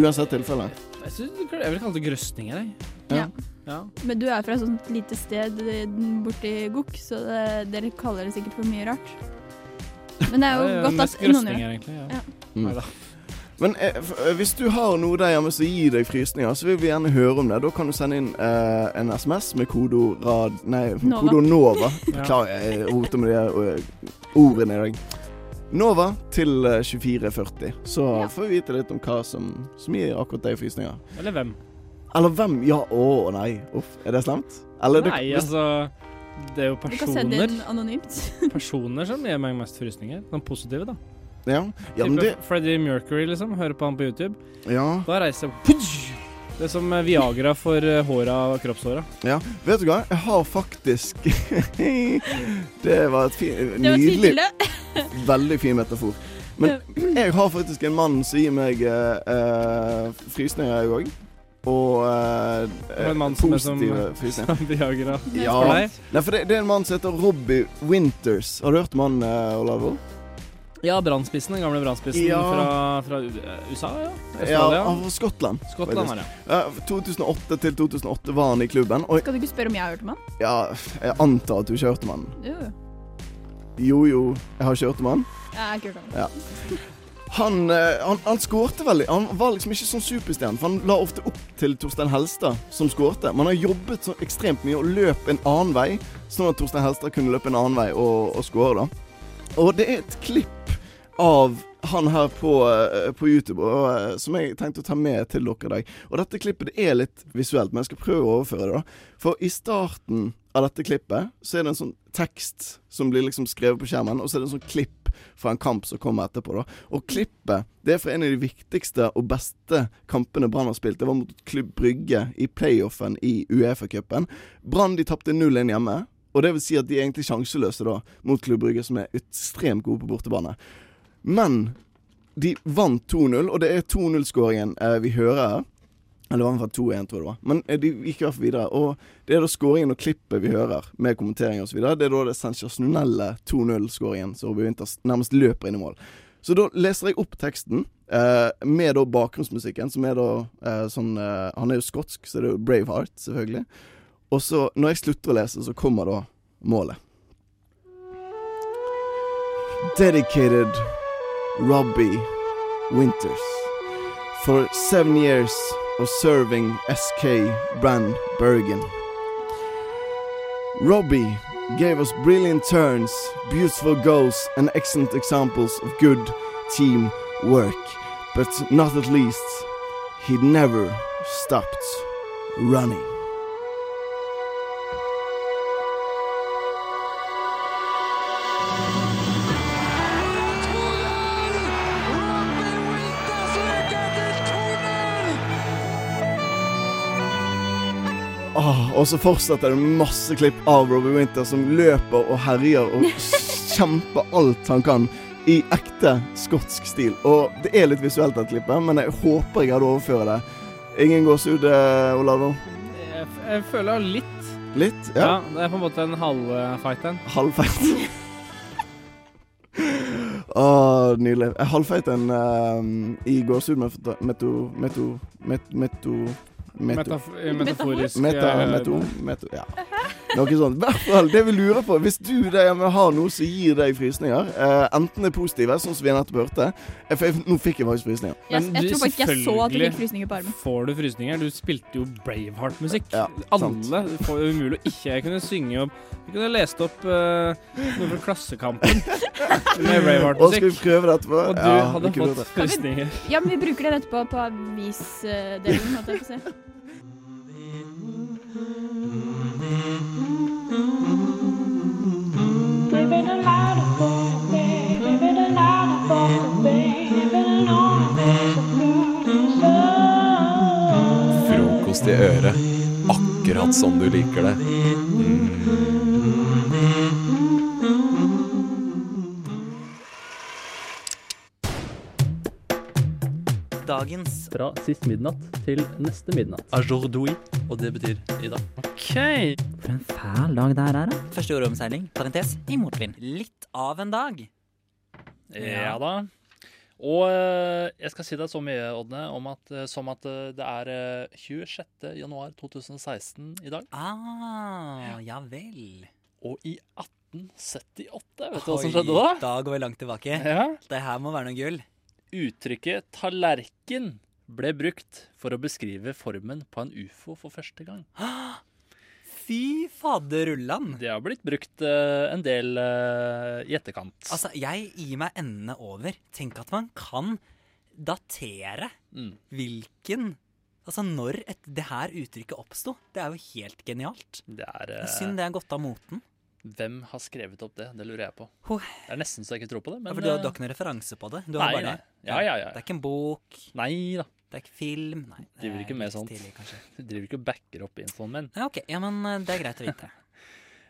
Uansett tilfelle. Jeg, synes, jeg vil kalle det grøsninger, jeg. Ja. Ja. Men du er fra et sånt lite sted eh, borti Gokk, så det, dere kaller det sikkert for mye rart. Men det er jo det er godt at noen gjør det. egentlig, ja. Ja. Mm. Men eh, eh, hvis du har noe der hjemme som gir deg frysninger, så vil vi gjerne høre om det. Da kan du sende inn eh, en SMS med kodo rad... Nei, kodo NOVA. Ja. Beklager, jeg roter med de eh, ordene i dag. NOVA til eh, 2440. Så får vi vite litt om hva som, som gir akkurat deg frysninger. Eller hvem? Eller hvem? Ja, å nei. Uff, er det slemt? Eller det- Nei, hvis- altså Det er jo Du kan sende personer inn anonymt. Personer som gir meg mest frysninger. Sånn positive, da. Ja, ja men det Freddie Mercury, liksom. Hører på han på YouTube. Ja. Da reiser jeg Det er som eh, Viagra for eh, håra og kroppshåra. Ja, vet du hva? Jeg har faktisk Det var et fin, Det var nydelig. Veldig fin metafor. Men jeg har faktisk en mann som gir meg eh, eh, frysninger, jeg òg. Og eh, en mann som er positive som Viagra Ja. for deg. Nei, for det, det er en mann som heter Robbie Winters. Har du hørt om han, uh, Olavo? Ja, brannspissen, den gamle brannspissen Ja. fra, fra eh, USA, ja? Ja, han fra Skottland. Skottland, faktisk. Ja, 2008 til 2008 var han i klubben. Og Skal du ikke spørre om jeg har hørt om han? ja, jeg antar at du ikke har hørt om han. Jo, jo. Jo, jo, jeg har ikke hørt om han. Jeg har ikke hørt om han. Ja. Han, eh, han, han skårte veldig. Han var liksom ikke sånn superstjerne, for han la ofte opp til Torstein Helstad, som skårte. Man har jobbet så ekstremt mye og løp en annen vei, sånn at Torstein Helstad kunne løpe en annen vei og, og skåre, da. Og det er et klipp av han her på, eh, på YouTube og, eh, som jeg tenkte å ta med til dere i dag. Og dette klippet det er litt visuelt, men jeg skal prøve å overføre det. da For i starten av dette klippet så er det en sånn tekst som blir liksom skrevet på skjermen, og så er det en sånn klipp fra en kamp som kommer etterpå. da Og klippet det er fra en av de viktigste og beste kampene Brann har spilt. Det var mot Klubb Brygge i playoffen i Uefa-cupen. Brann de tapte 0-1 hjemme. Og det vil si at de er egentlig sjanseløse da mot Klubb Brygge, som er ekstremt gode på bortebane. Men de vant 2-0, og det er 2-0-skåringen eh, vi hører her. Eller det var hvert fall 2-1, tror jeg det var. Men eh, de gikk i hvert fall videre. Og det er da skåringen og klippet vi hører, med kommentering osv. Det er da det sensasjonelle 2-0-skåringen som Robbie Winters nærmest løper inn i mål. Så da leser jeg opp teksten, eh, med da bakgrunnsmusikken, som er da eh, sånn eh, Han er jo skotsk, så det er jo Braveheart, selvfølgelig. Og så, når jeg slutter å lese, så kommer da målet. Dedicated Robbie Winters. For seven years of serving SK Brand Bergen. Robbie gave us brilliant turns, beautiful goals, and excellent examples of good team work. But not at least, he never stopped running. Og så fortsetter det masse klipp av Robbie Winter som løper og herjer og kjemper alt han kan i ekte skotsk stil. Og det er litt visuelt, dette klippet, men jeg håper jeg hadde overført det. Ingen gåsehud, eh, Olavo? Jeg, jeg føler litt. Litt? Ja. Ja. Det er på en måte en halvfight en. Å, Åh, nydelig. Jeg halvfeit en eh, i gåsehud med meto... Meto... Met, meto... Meto. Eh, metaforisk, Meta, eh, meto, meto, ja. Noe sånt. I hvert fall, det vi lurer på Hvis du der hjemme har noe som gir deg frysninger, eh, enten er positive, sånn som vi nettopp hørte eh, For jeg, nå fikk jeg faktisk frysninger. Jeg, jeg tror faktisk jeg så at du fikk frysninger på armen. Får du frysninger? Du spilte jo Braveheart-musikk. Ja, Alle får jo umulig å ikke kunne synge opp Vi kunne lest opp uh, noe fra Klassekampen med Braveheart-musikk. skal vi prøve det etterpå? Og du Ja, hadde fått frysninger. Ja, men vi bruker det etterpå på avisdelen. holdt jeg på å si. Frokost i øret. Akkurat som du liker det. Dagens Fra sist midnatt til neste midnatt. Ajordoui, og det betyr i dag. OK. For en fæl dag det her er, da. Første jordomseiling, parentes, i motvind. Litt av en dag. Ja da. Og eh, jeg skal si deg så mye, Odne, om at, eh, som at eh, det er eh, 26. januar 2016 i dag. Ah, ja vel. Og i 1878, vet du hva som skjedde da? Da går vi langt tilbake. Ja. Det her må være noe gull. Uttrykket tallerken ble brukt for å beskrive formen på en ufo for første gang. Fy faderullan. Det har blitt brukt uh, en del uh, i etterkant. Altså, jeg gir meg endene over. Tenk at man kan datere Mm. hvilken Altså når et, det her uttrykket oppsto. Det er jo helt genialt. Det er er Synd det er gått av moten. Hvem har skrevet opp det? Det lurer jeg på. Det er nesten så jeg ikke tror på det. Men, Ja, for du, har- du har ikke noen referanse på det? Du Nei, bare, nei. Ja, ja, ja. Det er ikke en bok. Nei da. Det er ikke film. Nei, det Driver er ikke med sånt. stilig. Du driver ikke og backer opp infoen min. Ja, ok. Ja, men eh, det er greit å vite.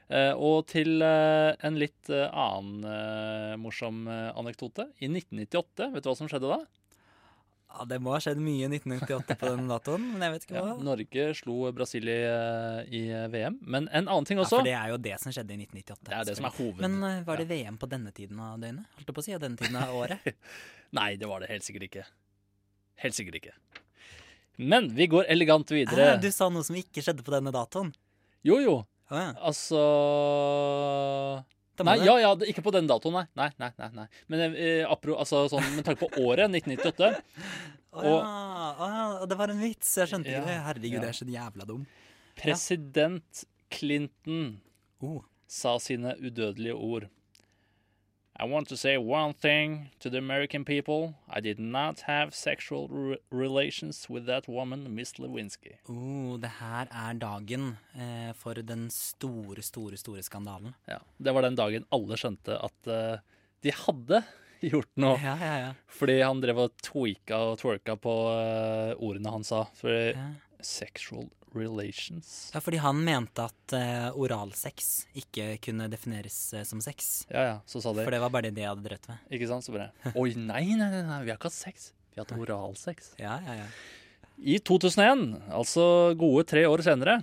uh, og til uh, en litt uh, annen morsom anekdote. I 1998, vet du hva som skjedde da? Ja, det må ha skjedd mye i 1998 på den datoen, men jeg vet ikke Ja, hva. Norge slo Brasil i, i VM. Men en annen ting også. Ja, for det er jo det som skjedde i 1998. Det er det som er hoved- Men var det VM på denne tiden av døgnet? Holdt jeg på å si, av denne tiden av året? Nei, det var det helt sikkert ikke. Helt sikkert ikke. Men vi går elegant videre. Eh, du sa noe som ikke skjedde på denne datoen. Jo, jo. Å, ja. Altså Nei, ja, ja, ikke på den datoen, nei. Nei, nei, nei, nei. Men eh, apro, altså, sånn, med tanke på året, 1998 Å ja, ja, det var en vits. Jeg skjønte ikke det. Herregud, jeg er så jævla dum. President Clinton Oh. sa sine udødelige ord. I want to say one thing to the American people. I did not have sexual re relations with that woman, Miss Lewinsky. Oh, det her er dagen eh, for den store, store, store skandalen. Ja, det var den dagen alle skjønte at eh, de hadde gjort noe. Ja, ja, ja. Fordi han drev og tweaka og twerka på eh, ordene han sa. For sexual relations. Ja, fordi han mente at uh, oralsex ikke kunne defineres uh, som sex. Ja, ja, så sa de For det var bare det de hadde drevet med. Ikke sant? Så bare Oi, nei, nei, nei, nei, vi har ikke hatt sex. Vi har hatt oralsex. Ja, ja, ja. I 2001, altså gode tre år senere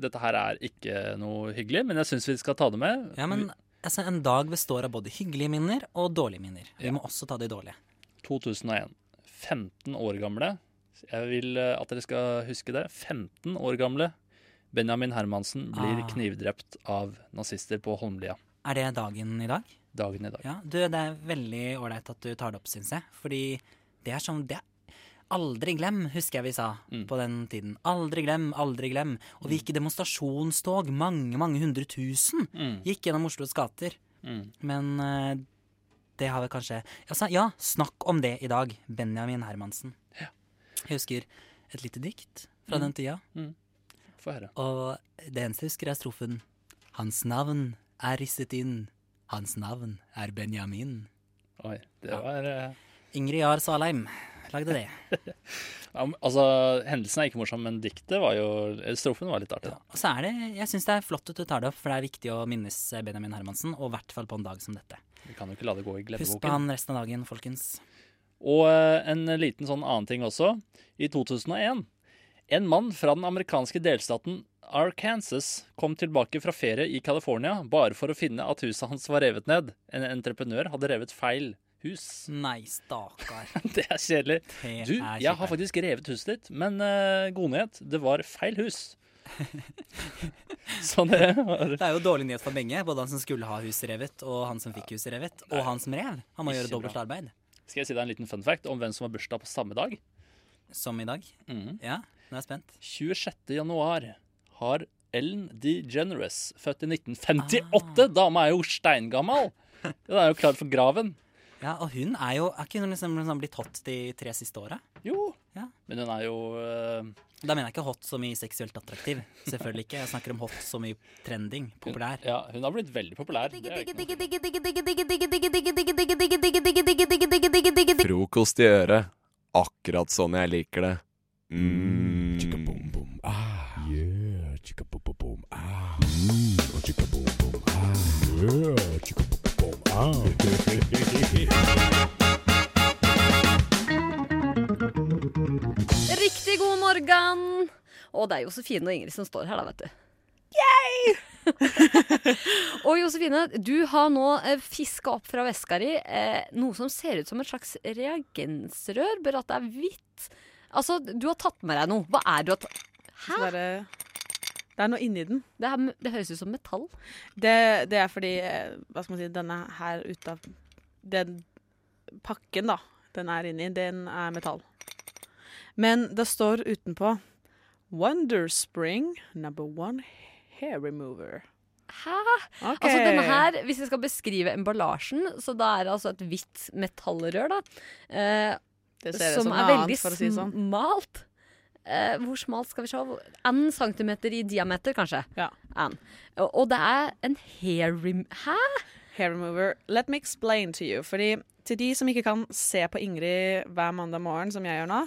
Dette her er ikke noe hyggelig, men jeg syns vi skal ta det med. Ja, men altså, en dag består av både hyggelige minner og dårlige minner. Vi må også ta de dårlige. 2001. 15 år gamle. Jeg vil eh, at dere skal huske det. 15 år gamle Benjamin Hermansen blir Ah. knivdrept av nazister på Holmlia. Er det dagen i dag? Dagen i dag. Ja, du, Det er veldig ålreit at du tar det opp, syns jeg. Fordi det er sånn det Aldri glem, husker jeg vi sa Mm. på den tiden. Aldri glem, aldri glem. Og vi gikk i demonstrasjonstog. Mange, mange hundre tusen Mm. gikk gjennom Oslos gater. Mm. Men eh, det har vi kanskje altså, Ja, snakk om det i dag. Benjamin Hermansen. Jeg husker et lite dikt fra Mm. den tida. Mm. Og det eneste jeg husker, er strofen. Hans navn er risset inn. Hans navn er Benjamin. Oi, det var ja. Ingrid Jahr Salheim lagde det. ja, Altså, hendelsen er ikke morsom, men diktet var jo eh, Strofen var litt artig, da. Og så er det, jeg syns det er flott at du tar det opp, for det er viktig å minnes Benjamin Hermansen, og i hvert fall på en dag som dette. Vi kan jo ikke la det gå i Husk på han resten av dagen, folkens. Og eh, en liten sånn annen ting også. I 2001. En mann fra den amerikanske delstaten Arkansas kom tilbake fra ferie i California bare for å finne at huset hans var revet ned. En entreprenør hadde revet feil hus. Nei, stakkar. Det er kjedelig. Du, jeg har faktisk revet huset ditt, men uh, god nyhet, det var feil hus. Så det var Det er jo dårlig nyhet for begge. Både han som skulle ha huset revet, og han som fikk huset revet. Og han som rev. Han må gjøre dobbelt arbeid. Skal jeg si deg en liten fun fact om hvem som har bursdag på samme dag? Som i dag? Ja, nå er jeg spent. 26. januar har Ellen DeGeneres, født i 1958. Dama er jo steingammal. Hun er jo klar for graven. Ja, og hun er jo Er ikke hun liksom, liksom blitt hot de tre siste åra? Jo. Ja. Men hun er jo uh... Da mener jeg ikke hot som i seksuelt attraktiv. Selvfølgelig ikke. Jeg snakker om hot som i trending. Populær. Ja, hun har blitt veldig populær. Frokost i øret. Akkurat sånn jeg liker det. Mm. Riktig god morgen! Og det er Josefine og Ingrid som står her, da, vet du. Yay! og Josefine, du har nå eh, fiska opp fra veska di eh, noe som ser ut som et slags reagensrør, bare at det er hvitt. Altså, du har tatt med deg noe. Hva er det du har tatt Hæ? Det er, noe inni den. Det, er, det høres ut som metall. Det, det er fordi eh, Hva skal man si Denne her utav Den pakken, da, den er inni, den er metall. Men det står utenpå Wonderspring number one hair remover. Hæ? Okay. Altså denne her, Hvis jeg skal beskrive emballasjen, så da er det altså et hvitt metallrør, da. Eh, Det ser som som er veldig si sånn. smalt. Eh, hvor smalt skal vi se? En centimeter i diameter, kanskje. Ja. N. Og, og det er en hair rem... Hæ? Hair remover. Let me explain to you. Fordi til de som ikke kan se på Ingrid hver mandag morgen, som jeg gjør nå,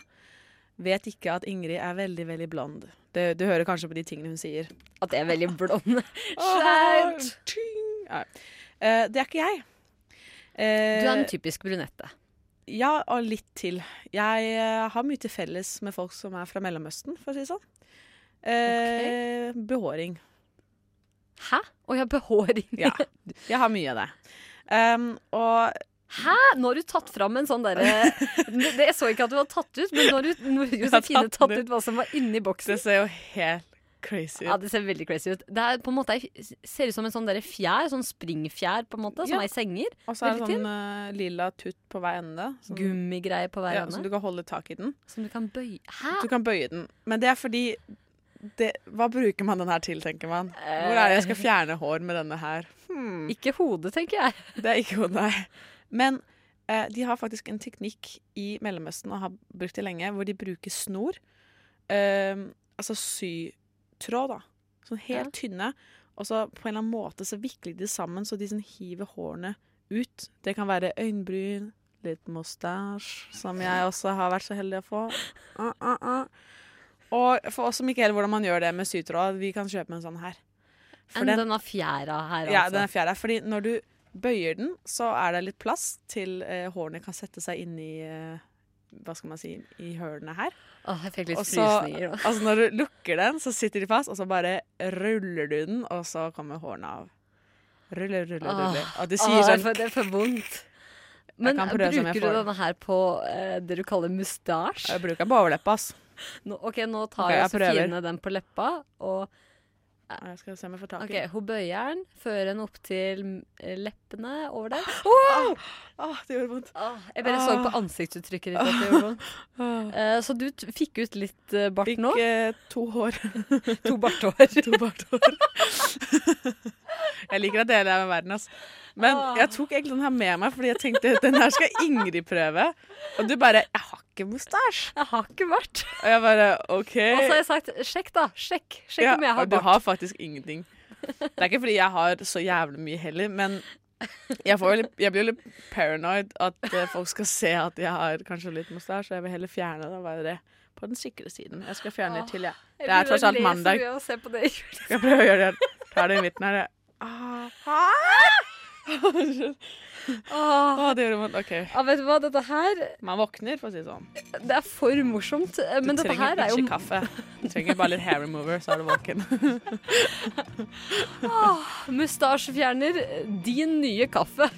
vet ikke at Ingrid er veldig, veldig blond. Det, du hører kanskje på de tingene hun sier. At jeg er veldig blond. Skjært! Ja. uh, det er ikke jeg. Du er en Eh, typisk brunette. Ja, og litt til. Jeg eh, har mye til felles med folk som er fra Mellomøsten, for å si det sånn. Eh, Behåring. Hæ? Å ja, behåring. Ja. Jeg har mye av det. Um, og Hæ? Nå har du tatt fram en sånn derre Jeg så ikke at du var tatt ut, men nå har du Josefine tatt tatt ut hva som var inni boksen. Det ser jo helt crazy ut. Ja, det ser veldig crazy ut. Det er på en måte ser ut som en sånn der fjær, sånn springfjær på en måte, som Ja. er i senger. Og så er det sånn eh, lilla tutt på hver ende. Sånn, Gummigreie på hver ja, ende. Som du kan holde tak i den. Som du kan bøye Hæ? Du kan bøye den. Men det er fordi det, Hva bruker man den her til, tenker man? Hvor er det jeg skal fjerne hår med denne her? Hmm. Ikke hodet, tenker jeg. Det er ikke hodet, nei. Men eh, de har faktisk en teknikk i Mellomøsten, og har brukt det lenge, hvor de bruker snor. Eh, altså sytråd, da. Sånn helt tynne. Og så på en eller annen måte så vikler de sammen, så de sånn hiver hårene ut. Det kan være øyenbryn, litt mustasje, som jeg også har vært så heldig å få. Uh, uh, uh. Og for oss som ikke helt hvordan man gjør det med sytråd, vi kan kjøpe en sånn her. Enn denne fjæra her, Ja, altså. den er fjæra. Fordi når du bøyer den, så er det litt plass til eh, hårene kan sette seg inn i eh, Hva skal man si I hølene her. Åh, jeg fikk litt Og så- frysninger. Altså når du lukker den, så sitter de fast, og så bare ruller du den, og så kommer hårene av. Ruller, ruller, ruller. Åh, Og det åh, sånn Det er for vondt. Men jeg bruker du denne her på eh, det du kaller mustasje? Jeg bruker den på overleppa, ass. Nå, OK, nå tar okay, jeg Josefine prøver. den på leppa, og Jeg skal se om jeg får tak i OK, den. hun bøyer den, fører den opp til eh, leppene over der. Åh, Ah, det gjorde vondt. Jeg bare så på ansiktsuttrykket ditt at det gjorde vondt. Eh, så du fikk ut litt uh, bart nå? Fikk eh, to hår. to barthår. to barthår. jeg liker at dere er med verden, altså. Men jeg tok egentlig den her med meg, fordi jeg tenkte den her skal Ingrid prøve. Og du bare 'Jeg har ikke mustasje'. Jeg har ikke bart. Og jeg bare OK. Og så har jeg sagt 'sjekk, da'. Sjekk, sjekk Ja, om jeg har og du har faktisk ingenting. Det er ikke fordi jeg har så jævlig mye heller, men jeg, får litt, jeg blir jo litt paranoid at eh, folk skal se at jeg har kanskje litt mustasje, jeg vil heller fjerne det og være det på den sikre siden. Jeg skal fjerne litt til, jeg. Jeg Det er tross alt mandag. av å se på det. Jeg prøve å gjøre det? Ta det i midten her. Ah. Å, det gjør vondt. OK. Ja, vet du hva, dette her Man våkner, for å si det sånn. Det er for morsomt. eh, Men du dette trenger her er jo ikke kaffe. Du trenger bare litt hair remover, så er du våken. Åh, Mustasjefjerner, din nye kaffe.